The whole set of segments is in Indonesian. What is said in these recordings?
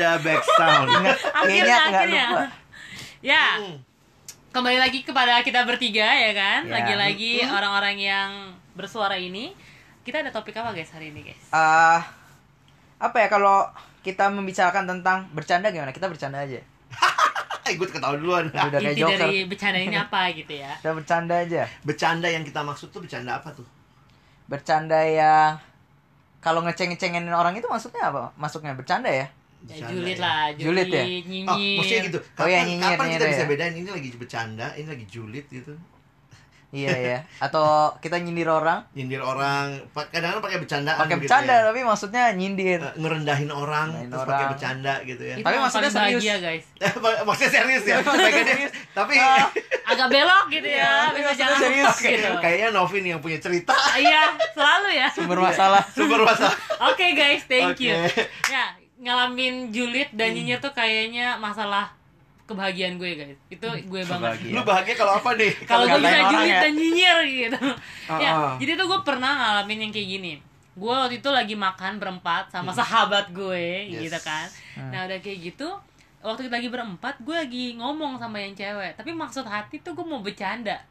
ada back sound. akhirnya nggak lupa. ya Hmm. kembali lagi kepada kita bertiga ya kan Ya. lagi-lagi orang-orang yang bersuara ini kita ada topik apa guys hari ini guys Ah, apa ya kalau kita membicarakan tentang bercanda gimana? Kita bercanda aja. Eh, gue ketahuan duluan. Udah kayak inti Joker. dari bercanda ini apa gitu ya Kita bercanda aja. Bercanda yang kita maksud tuh bercanda apa tuh? Bercanda yang kalau ngeceng-ngecengin orang itu maksudnya apa? Masuknya bercanda ya? Ya, Bercanda julid ya. lah Julid ya? nyinyir Oh, maksudnya gitu. Oh, Kapan, iya, nyinyir, kapan kita nyinyir bisa ya. bedain ini lagi bercanda, ini lagi julid gitu. Iya ya. Atau kita nyindir orang Nyindir orang, kadang-kadang pakai bercandaan pakai gitu bercanda ya. tapi maksudnya nyindir. Eh, ngerendahin orang, Ngerendahin terus pakai bercanda gitu ya. itu Tapi maksudnya serius. bahagia guys Maksudnya serius ya? Pakai serius. Tapi Ah. agak belok gitu ya Iya, bisa jangan serius gitu kayaknya Novin yang punya cerita. iya selalu ya Sumber masalah. Super masalah. oke guys thank you Oke. ya ngalamin julid dan nyinyir tuh kayaknya masalah kebahagiaan gue guys. Itu gue banget. Kebahagiaan. Lu bahagia kalau apa nih? kalau gue bisa julid ya. dan nyinyir gitu. Ah, ya ah. jadi tuh gue pernah ngalamin yang kayak gini. Gue waktu itu lagi makan berempat sama sahabat gue Yes. gitu kan. Nah udah kayak gitu waktu kita lagi berempat gue lagi ngomong sama yang cewek. Tapi maksud hati tuh gue mau bercanda.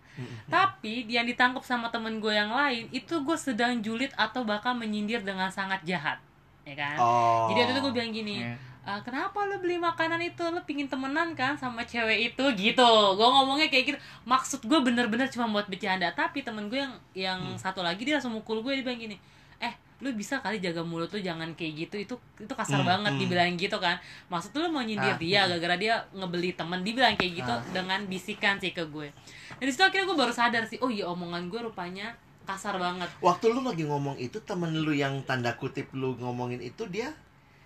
Tapi yang ditangkap sama temen gue yang lain itu gue sedang julid atau bahkan menyindir dengan sangat jahat ya kan Oh. jadi waktu itu gue bilang gini Iya. "Ah, kenapa lo beli makanan itu lo pingin temenan kan sama cewek itu gitu gue ngomongnya kayak gitu maksud gue bener-bener cuma buat bercanda tapi temen gue yang yang Hmm. satu lagi dia langsung mukul gue dia bilang gini eh lu bisa kali jaga mulut tuh jangan kayak gitu itu itu kasar Hmm, banget hmm. dibilang gitu kan maksud lu mau nyindir Ah, dia gara-gara dia ngebeli temen dibilang kayak gitu Ah. dengan bisikan sih ke gue dan di situ akhirnya gue baru sadar sih oh iya omongan gue rupanya kasar banget. Waktu lu lagi ngomong itu temen lu yang tanda kutip lu ngomongin itu dia?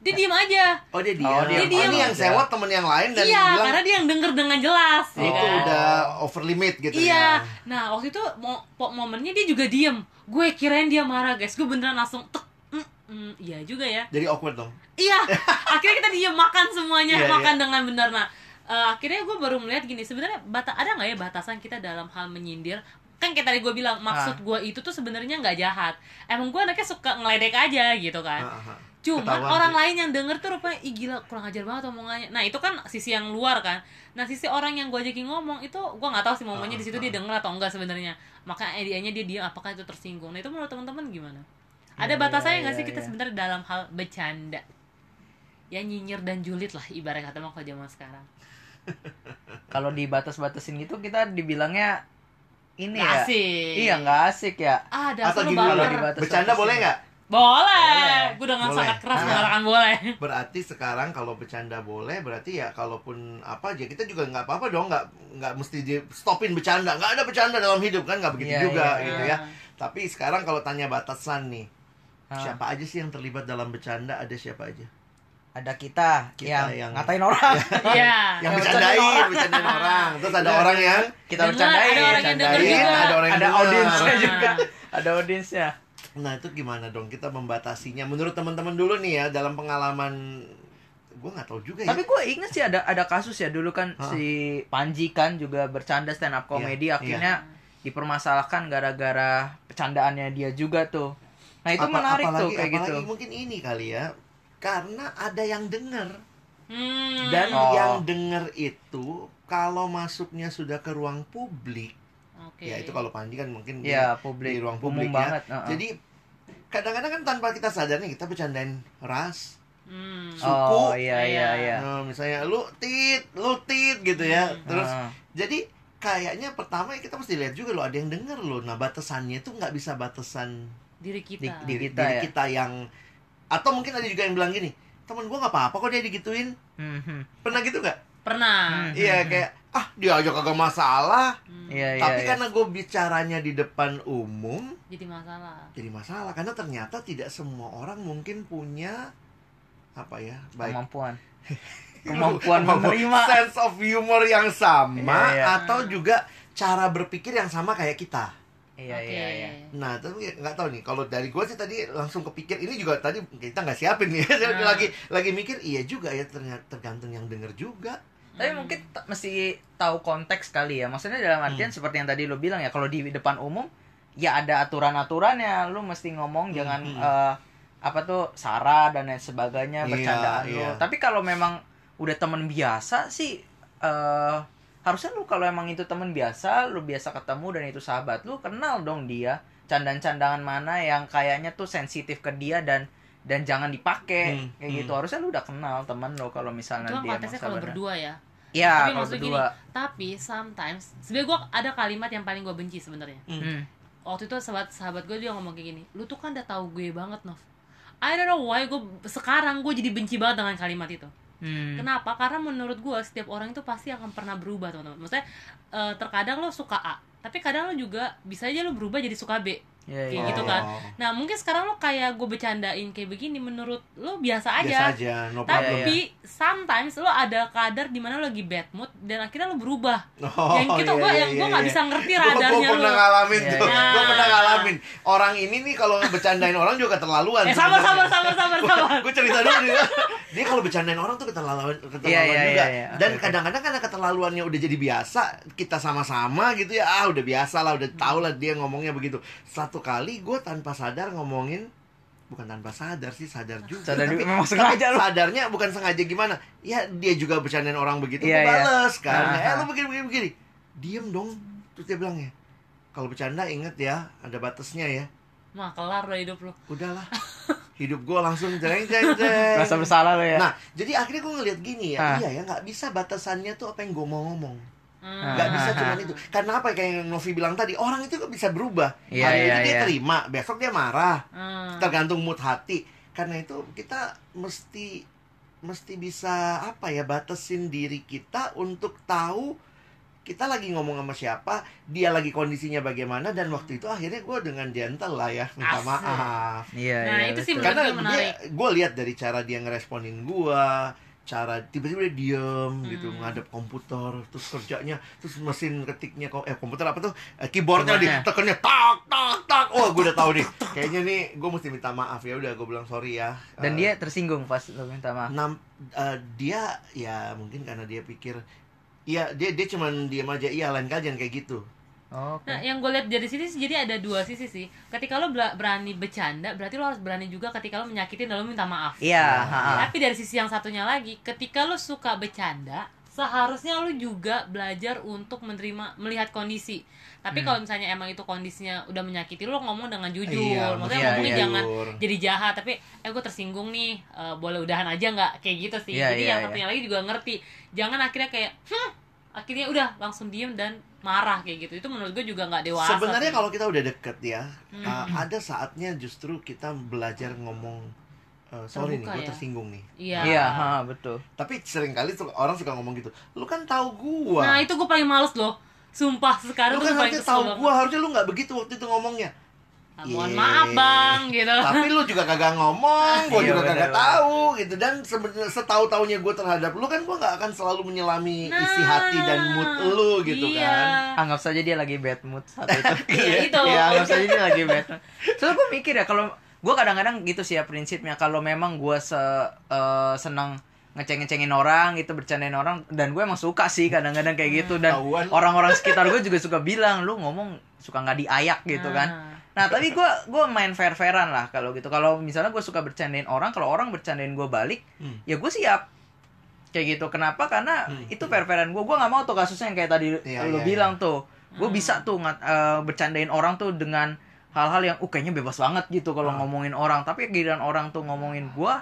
Dia diem aja. Oh dia diam. Oh, dia oh, diam. ini yang sewot temen yang lain dan iya bilang karena dia yang denger dengan jelas. Itu ya kan? udah over limit gitu iya. ya. nah waktu itu mo momennya dia juga diem. Gue kirain dia marah guys. Gue beneran langsung tek mm, mm, iya juga ya. Jadi awkward dong. iya. Akhirnya kita diem makan semuanya. Iya, makan dengan benar. Nah eh, akhirnya gue baru melihat gini sebenarnya bata ada nggak ya batasan kita dalam hal menyindir kan kayak tadi gue bilang maksud Ah. gue itu tuh sebenarnya nggak jahat emang gue anaknya suka ngeledek aja gitu kan Ah, ah. Cuman Ketahuan orang lain yang denger tuh rupanya ih gila kurang ajar banget omongannya. Nah, itu kan sisi yang luar kan. Nah, sisi orang yang gue ajakin ngomong itu gue nggak tahu sih momennya di situ dia denger atau enggak sebenarnya. Maka idenya dia diam apakah itu tersinggung. Nah, itu menurut teman-teman gimana? Ada Iya, batasannya iya, nggak sih kita iya. sebenarnya dalam hal bercanda? Ya nyinyir dan julid lah ibarat kata mah kalau zaman sekarang. Kalau dibatas-batasin gitu kita dibilangnya ini ya. asik. Iya nggak asik ya. Ah, Atau gini dibatas- bercanda boleh nggak? Boleh. Boleh. Gue dengan Boleh. sangat keras Nah. mengatakan boleh. Berarti sekarang kalau bercanda boleh, berarti ya kalaupun apa aja kita juga nggak apa-apa dong, nggak nggak mesti di stopin bercanda, nggak ada bercanda dalam hidup kan, nggak begitu Iya, juga iya. gitu ya. Tapi sekarang kalau tanya batasan nih, Ah. siapa aja sih yang terlibat dalam bercanda? Ada siapa aja? Ada kita, Kita yang, yang- ngatain orang. Iya. Yang Yang bercandain, bercandain orang. bercandain orang. Terus ada Iya. orang yang kita bercandain. ada orang yang juga. ada orang yang ada audiensnya juga. Ada audiensnya. Nah itu gimana dong kita membatasinya? Menurut teman-teman dulu nih ya dalam pengalaman gue nggak tahu juga ya. Tapi gue inget sih ada ada kasus ya dulu kan Ah. si Panji kan juga bercanda stand up comedy Iya, akhirnya dipermasalahkan gara-gara bercandaannya dia juga tuh. Nah itu Apa- menarik tuh apalagi- kayak gitu. mungkin ini kali ya, karena ada yang denger Hmm. dan Oh. yang denger itu kalau masuknya sudah ke ruang publik, Oke. ya itu kalau Panji kan mungkin Iya dia publik di ruang umum publik ya. banget. uh-uh. Jadi kadang-kadang kan tanpa kita sadar nih kita bercandain ras, Hmm. suku. oh iya iya iya. Nah, misalnya lu tit, lu tit gitu ya. Hmm. Terus Ah. jadi kayaknya pertama kita mesti lihat juga loh ada yang denger loh. Nah batasannya itu nggak bisa batasan diri kita. Di- diri, kita diri ya. kita yang atau mungkin ada juga yang bilang gini temen gua nggak apa-apa kok dia digituin Mhm. pernah gitu nggak Pernah. Hmm. iya kayak ah dia aja kagak masalah Hmm. Iya iya. tapi iya. karena gue bicaranya di depan umum Jadi masalah. jadi masalah karena ternyata tidak semua orang mungkin punya apa ya baik kemampuan kemampuan menerima sense of humor yang sama Iya, iya. atau juga cara berpikir yang sama kayak kita iya Oke. iya iya Nah, tapi nggak tahu nih. Kalau dari gue sih tadi langsung kepikir ini juga tadi kita nggak siapin nih. Nah. lagi lagi mikir iya juga ya ternyata tergantung yang denger juga. tapi mungkin t- mesti tahu konteks kali ya maksudnya dalam artian Hmm. seperti yang tadi lo bilang ya kalau di depan umum ya ada aturan aturannya lu mesti ngomong jangan hmm. eh, apa tuh Sarah dan lain sebagainya Iya, bercandaan iya. lo tapi kalau memang udah temen biasa sih eh harusnya lu kalau emang itu temen biasa lu biasa ketemu dan itu sahabat lu kenal dong dia candaan-candangan mana yang kayaknya tuh sensitif ke dia dan dan jangan dipakai Hmm, kayak hmm. gitu harusnya lu udah kenal temen lo kalau misalnya Cuma dia konteksnya kalau berdua ya. ya tapi kalau maksudnya berdua gini, tapi sometimes sebenarnya gue ada kalimat yang paling gue benci sebenarnya. Hmm. Waktu itu sahabat sahabat gue dia ngomong kayak gini, lu tuh kan udah tahu gue banget Nov. I don't know why gue sekarang gue jadi benci banget dengan kalimat itu. Hmm. Kenapa? Karena menurut gue setiap orang itu pasti akan pernah berubah teman-teman. Maksudnya eh, terkadang lo suka A, tapi kadang lo juga bisa aja lo berubah jadi suka B. Ya, Kayak ya, gitu kan. Oh, Nah mungkin sekarang lo kayak gue bercandain kayak begini menurut lo biasa Biasa aja. aja, no problem. Tapi sometimes lo ada kadar di mana lo lagi bad mood dan akhirnya lo berubah. Oh, yang gitu iya, gue iya, yang gue iya, nggak iya. bisa ngerti radarnya gua lo. pernah ngalamin Iya, tuh. iya. Gue pernah ngalamin. Orang ini nih kalau bercandain orang juga keterlaluan. Eh sabar sabar sabar sabar sabar. gue cerita dulu dia. Dia kalau bercandain orang tuh keterlaluan, keterlaluan Iya, iya, juga. iya, iya. Dan kadang-kadang karena keterlaluannya udah jadi biasa, kita sama-sama gitu ya. Ah, udah biasa lah, udah tau lah dia ngomongnya begitu. Satu kali gue tanpa sadar ngomongin bukan tanpa sadar sih sadar juga Sadar tapi, juga, memang tapi sengaja lu. sadarnya bukan sengaja gimana ya dia juga bercandain orang begitu Iya, gue iya. bales kan Ah, eh ah. lu begini begini begini diem dong terus dia bilang ya kalau bercanda inget ya ada batasnya ya Mah kelar lo hidup lo. udahlah hidup gue langsung jeng jeng jeng Rasa bersalah lo ya. Nah, jadi akhirnya gue ngeliat gini ya, Ah. iya ya nggak bisa batasannya tuh apa yang gue mau ngomong, Hmm. nggak bisa cuma itu. Karena apa kayak yang Novi bilang tadi, orang itu kan bisa berubah. Iya, Hari iya, ini dia iya. terima, besok dia marah, Hmm. tergantung mood hati. Karena itu kita mesti mesti bisa apa ya batasin diri kita untuk tahu kita lagi ngomong sama siapa, dia lagi kondisinya bagaimana dan waktu itu akhirnya gue dengan gentle lah ya minta Asik. maaf. Iya, Nah, iya, itu sih betul. Karena dia, menarik. gue lihat dari cara dia ngeresponin gue, cara tiba-tiba dia diem gitu Hmm. ngadep komputer, terus kerjanya, terus mesin ketiknya kok eh komputer apa tuh eh, keyboardnya di tekennya tak tak tak, oh gue udah tahu nih, kayaknya nih gue mesti minta maaf ya udah gue bilang sorry ya. Dan Eh, dia tersinggung pas lo minta maaf. nam eh, dia ya mungkin karena dia pikir Iya, dia dia cuman diem aja. Iya, lain kali jangan kayak gitu. Oh, Oke. Nah, yang gue lihat dari sini sih, jadi ada dua sisi sih. Ketika lo berani bercanda, berarti lo harus berani juga ketika lo menyakitin dan lo minta maaf. Iya, Nah, ha-ha. Tapi dari sisi yang satunya lagi, ketika lo suka bercanda, seharusnya lo juga belajar untuk menerima melihat kondisi. Tapi Hmm. kalau misalnya emang itu kondisinya udah menyakiti lo, ngomong dengan jujur. Iya, Maksudnya iya, ngomongnya iya. jangan Jujur. jadi jahat, tapi eh gue tersinggung nih, eh, boleh udahan aja nggak? Kayak gitu sih. Iya, jadi iya, yang iya. satunya lagi juga ngerti. Jangan akhirnya kayak, hmm, akhirnya udah langsung diem dan marah kayak gitu. Itu menurut gue juga nggak dewasa. Sebenarnya kalau kita udah deket ya, Hmm. uh, ada saatnya justru kita belajar ngomong uh, sorry nih, Terbuka gue ya. tersinggung nih. Iya. Iya, ha, betul. Tapi sering kali tuh orang suka ngomong gitu. Lu kan tahu gua. Nah itu gue paling males loh. Sumpah sekarang lu tuh kan harusnya tahu gua, harusnya lu nggak begitu waktu itu ngomongnya. Ah, mohon Iya. maaf bang gitu. Tapi lu juga kagak ngomong, gua Iya, juga bener kagak tahu gitu. Dan sebenarnya setahu taunya gua terhadap lu kan gua nggak akan selalu menyelami isi hati dan mood lu gitu iya. kan. Anggap saja dia lagi bad mood saat itu. Iya itu. Iya, anggap saja dia lagi bad mood. Soalnya gue mikir ya kalau gue kadang-kadang gitu sih ya prinsipnya kalau memang gue se eh, senang ngeceng-ngecengin orang gitu bercandain orang dan gue emang suka sih kadang-kadang kayak gitu dan Tahuan. orang-orang sekitar gue juga suka bilang lu ngomong suka nggak diayak gitu kan Nah. Tapi gue gue main fair fairan lah kalau gitu. Kalau misalnya gue suka bercandain orang, kalau orang bercandain gue balik, Hmm. ya gue siap. Kayak gitu. Kenapa? Karena Hmm. itu fair fairan gue. Gue nggak mau tuh kasusnya yang kayak tadi Iya, lu iya, bilang tuh. Gue Hmm. bisa tuh ngat, eh, bercandain orang tuh dengan hal-hal yang, uh kayaknya bebas banget gitu kalau Ah. ngomongin orang. Tapi giliran orang tuh ngomongin gue,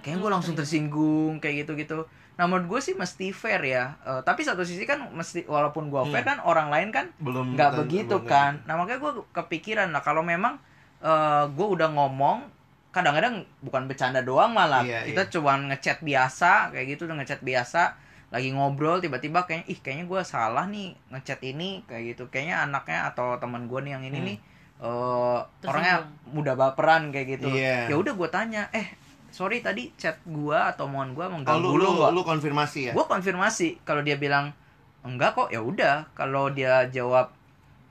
kayaknya gue langsung tersinggung kayak gitu-gitu. Nah menurut gue sih mesti fair ya. Eh, tapi satu sisi kan mesti walaupun gue fair Hmm. kan orang lain kan Belum nggak begitu belum kan nah makanya gue kepikiran lah kalau memang eh gue udah ngomong kadang-kadang bukan bercanda doang malah Iya, kita cuman ngechat biasa kayak gitu udah ngechat biasa lagi ngobrol tiba-tiba kayaknya ih kayaknya gue salah nih ngechat ini kayak gitu kayaknya anaknya atau teman gue nih yang ini Hmm. nih Tersinggung. orangnya mudah baperan kayak gitu Iya. ya udah gue tanya eh sorry tadi chat gue atau mohon Oh, mengganggu lu, lu lu, nggak?" lu konfirmasi ya? gue konfirmasi kalau dia bilang enggak kok ya udah kalau dia jawab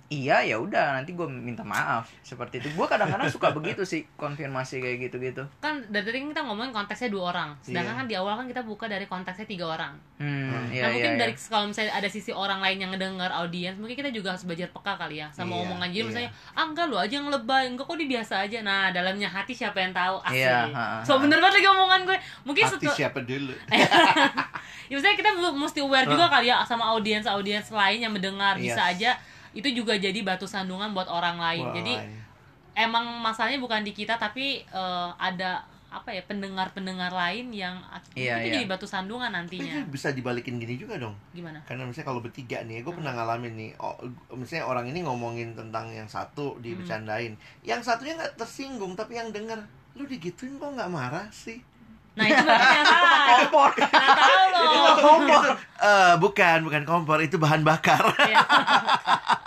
iya ya udah nanti gue minta maaf. Seperti itu. Gue kadang-kadang suka begitu sih konfirmasi kayak gitu-gitu. Kan dari tadi kan kita ngomongin konteksnya dua orang. Sedangkan Iya. kan di awal kan kita buka dari konteksnya tiga orang. Hmm, iya, nah mungkin iya, dari iya. kalau misalnya ada sisi orang lain yang ngedenger audiens mungkin kita juga harus belajar peka kali ya sama Iya, omongan jadi iya. misalnya ah enggak lo aja yang lebay enggak kok dia biasa aja. Nah dalamnya hati siapa yang tahu? Asli Iya, ha, ha, so bener banget lagi omongan gue. Mungkin Hati setelah siapa dulu? ya misalnya kita mesti aware juga kali ya sama audiens audiens lain yang mendengar. Bisa Yes. aja itu juga jadi batu sandungan buat orang lain. Wah, jadi emang masalahnya bukan di kita tapi eh, ada apa ya pendengar-pendengar lain yang Iya, itu iya. jadi batu sandungan Tapi nantinya. Kan bisa dibalikin gini juga dong. gimana? Karena misalnya kalau bertiga nih, gue pernah ngalamin nih. Oh, misalnya orang ini ngomongin tentang yang satu dibecandain, yang satunya nggak tersinggung, tapi yang denger lu digituin kok nggak marah sih? nah itu yang salah kompor. Nggak tahu loh. Itu, eh, bukan, bukan kompor, itu bahan bakar.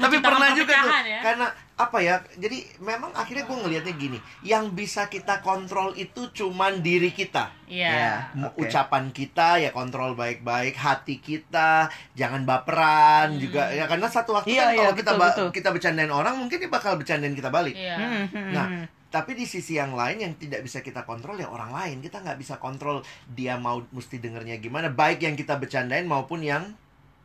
Tapi pernah juga tuh ya. karena apa ya jadi memang akhirnya gue ngelihatnya gini yang bisa kita kontrol itu cuman diri kita. Iya. M- Oke. ucapan kita ya kontrol baik-baik hati kita jangan baperan juga ya karena satu waktu Iya, kan iya, kalau kita betul, kita bercandain orang mungkin dia bakal bercandain kita balik. Iya. Hmm, hmm, Nah, hmm. tapi di sisi yang lain yang tidak bisa kita kontrol ya orang lain. Kita nggak bisa kontrol dia mau mesti dengernya gimana baik yang kita bercandain maupun yang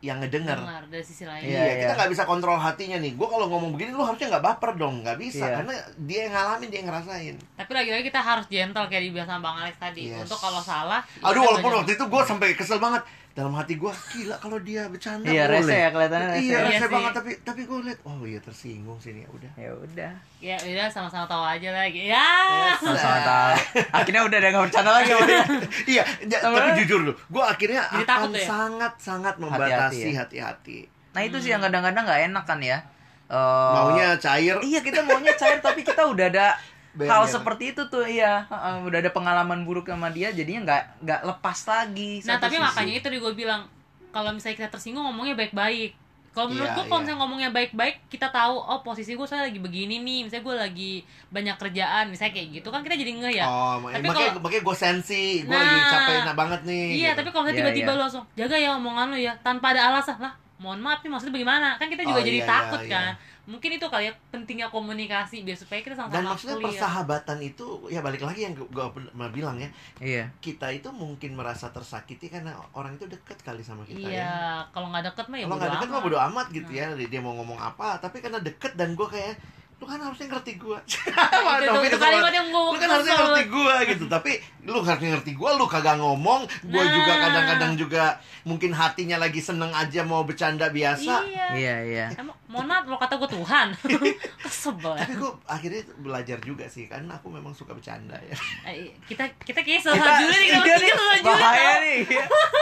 yang ngedenger dengar dari sisi lain Iya, Iya, kita iya. nggak bisa kontrol hatinya nih. Gue kalau ngomong begini, lu harusnya nggak baper dong, nggak bisa, Iya. karena dia yang ngalamin, dia yang ngerasain. tapi lagi-lagi kita harus gentle kayak dibilang sama bang Alex tadi Yes. untuk kalau salah Aduh, walaupun waktu itu gue sampai kesel banget dalam hati gue, gila kalau dia bercanda iya boleh. rese ya kelihatannya rese Iya, Iya rese sih. banget, tapi tapi gue liat, oh iya tersinggung sini ya udah. ya udah ya udah sama-sama tahu aja lagi ya sama-sama tahu akhirnya udah ada nggak bercanda lagi iya, ja- tapi jujur lu, gue akhirnya Jadi akan ya? sangat-sangat Hati-hati membatasi ya? hati-hati. nah itu sih yang kadang-kadang nggak enak kan ya Eh, Maunya cair, iya kita maunya cair tapi kita udah ada Bener. hal seperti itu tuh iya Heeh, udah ada pengalaman buruk sama dia jadinya nggak nggak lepas lagi nah tapi sisi. makanya itu gue bilang kalau misalnya kita tersinggung ngomongnya baik-baik kalau menurut Iya, gue kalau iya. misalnya ngomongnya baik-baik kita tahu oh posisi gue soalnya lagi begini nih misalnya gue lagi banyak kerjaan misalnya kayak gitu kan kita jadi nge ya Oh, Tapi makanya, kalau- makanya gue sensi, gue Nah. lagi capek banget nih. iya gitu. tapi kalau misalnya Iya, tiba-tiba iya. lu langsung jaga ya omongan lu ya tanpa ada alasan lah mohon maaf nih maksudnya bagaimana kan kita juga Oh, jadi iya, takut iya, kan mungkin itu kali ya pentingnya komunikasi biar supaya kita Dan sama-sama maksudnya clear. persahabatan itu ya balik lagi yang gue pernah bilang ya iya kita itu mungkin merasa tersakiti karena orang itu dekat kali sama kita iya ya. kalau nggak deket mah ya Kalau nggak dekat mah bodo amat gitu ya dia mau ngomong apa tapi karena deket dan gue kayak lu kan harusnya ngerti gue Nah, itu, itu, itu kalimat yang gue lu kan harusnya ngerti gue gitu. Tapi lu harusnya ngerti gue lu kagak ngomong. Gue Nah. juga kadang-kadang juga mungkin hatinya lagi seneng aja mau bercanda biasa. Iya. Iya iya. Emang, mohon maaf lo kata gue Tuhan. Kesebel tapi gue akhirnya belajar juga sih kan aku memang suka bercanda ya. Eh, Kita kita kayak kita salah Juli nih Kita iya nih, bertiga salah Juli bahaya tau. nih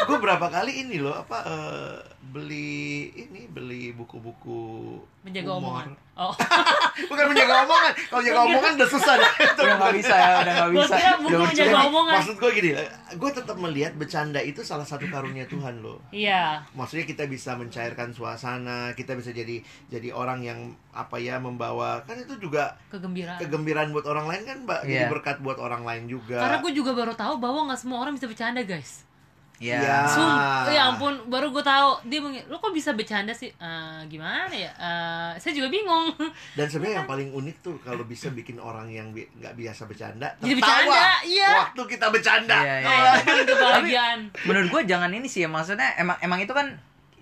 gue berapa kali ini loh apa eh, beli ini beli buku-buku Menjaga humor. omongan Oh. Bukan menjaga omongan kalau jaga omongan udah susah. Itu udah nggak bukan. bisa ya udah nggak Gua bisa. Udah menjaga omongan. maksud gue gini gue tetap melihat bercanda itu salah satu karunia Tuhan loh. Iya. Maksudnya kita bisa mencairkan suasana kita bisa jadi jadi orang yang apa ya membawa kan itu juga Kegembiraan. kegembiraan buat orang lain kan mbak. Jadi Iya. berkat buat orang lain juga. Karena gue juga baru tahu bahwa nggak semua orang bisa bercanda guys Iya. Iya. Sum, ya ampun, baru gue tahu dia meng, lo kok bisa bercanda sih? Eh, gimana ya? Eh, saya juga bingung. dan sebenarnya yang paling unik tuh kalau bisa bikin orang yang bi- nggak biasa bercanda Jadi tertawa bercanda, iya. waktu kita bercanda Iya, iya. Itu paling kebahagiaan. menurut gue jangan ini sih ya maksudnya emang emang itu kan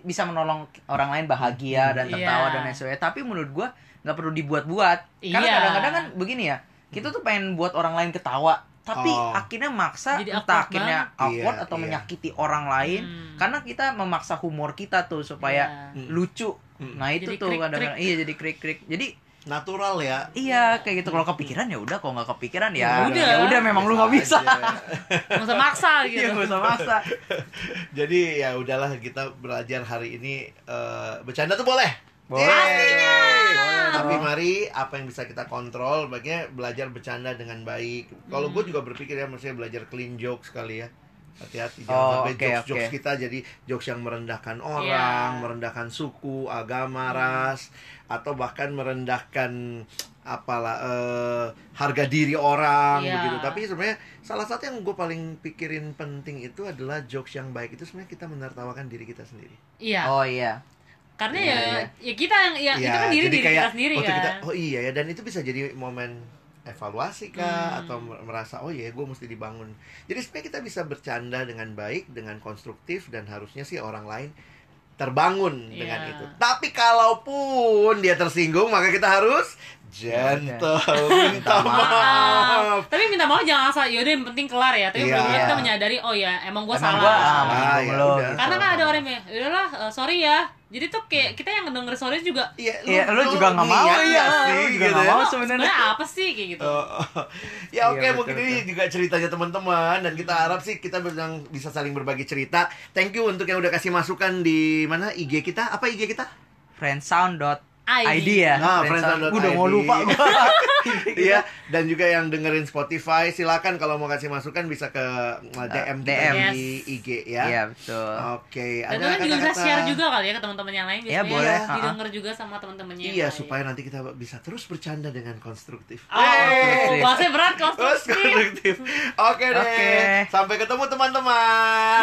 bisa menolong orang lain bahagia dan tertawa Iya. dan lain sebagainya tapi menurut gue nggak perlu dibuat-buat karena Iya. kadang-kadang kan begini ya kita tuh pengen buat orang lain ketawa tapi Oh. akhirnya maksa Jadi entah awkward akhirnya banget. awkward Iya, atau iya. menyakiti orang lain Hmm. karena kita memaksa humor kita tuh supaya Iya. lucu Hmm. nah itu Jadi tuh kadang-kadang iya jadi krik-krik jadi natural ya iya kayak gitu kalau kepikiran ya udah kalau nggak kepikiran Ya ya udah. ya udah memang lu nggak bisa. Nggak usah maksa iya gitu. nggak usah maksa Jadi ya udahlah kita belajar hari ini eh, bercanda tuh boleh. Boleh. Tapi dong. mari apa yang bisa kita kontrol, baiknya belajar bercanda dengan baik. Kalau Hmm. gue juga berpikir ya, maksudnya belajar clean jokes kali ya. Hati-hati jangan Oh, sampai oke, jokes-jokes oke. kita jadi jokes yang merendahkan orang, Iya. merendahkan suku, agama, Hmm. ras, atau bahkan merendahkan apalah eh, harga diri orang Iya. begitu. Tapi sebenarnya salah satu yang gue paling pikirin penting itu adalah jokes yang baik itu sebenarnya kita menertawakan diri kita sendiri. Iya. oh iya karena Iya, ya iya. ya kita yang ya itu kan diri diri kayak kita sendiri kan kita, oh iya ya dan itu bisa jadi momen evaluasi kah Hmm. atau merasa oh iya gue mesti dibangun jadi supaya kita bisa bercanda dengan baik dengan konstruktif dan harusnya sih orang lain terbangun dengan Iya. itu tapi kalaupun dia tersinggung maka kita harus gentle minta maaf tapi minta maaf jangan asal yaudah yang penting kelar ya tapi Iya. benar kita menyadari oh ya emang gue salah gua, ah, Ah, ya lo, udah. gitu. karena kan ada orang yang udahlah eh, sorry ya jadi tuh kayak kita yang ngedenger sorry juga Iya, Iya, lu juga nggak mau ya, nggak sih, lu juga gitu nggak ya? mau "Oh, sebenarnya. apa sih kayak gitu Oh, ya oke Iya, mungkin betul, ini juga ceritanya teman-teman dan kita harap sih kita yang bisa saling berbagi cerita. Thank you untuk yang udah kasih masukan di mana IG kita? Apa IG kita? friendsound.id ID. ya. Nah, friendsound.id. Udah mau lupa gua. Iya, dan juga yang dengerin Spotify silakan kalau mau kasih masukan bisa ke uh, DM, kita DM. di IG ya. Iya, betul. Oke, dan ada kalian juga bisa kata-kata- share juga kali ya ke teman-teman yang lain Iya, boleh. didengar juga sama teman-temannya Iya, supaya nanti kita bisa terus bercanda dengan konstruktif. oh, Konstruktif. bahasanya berat konstruktif konstruktif. Oke deh. Oke. Sampai ketemu teman-teman.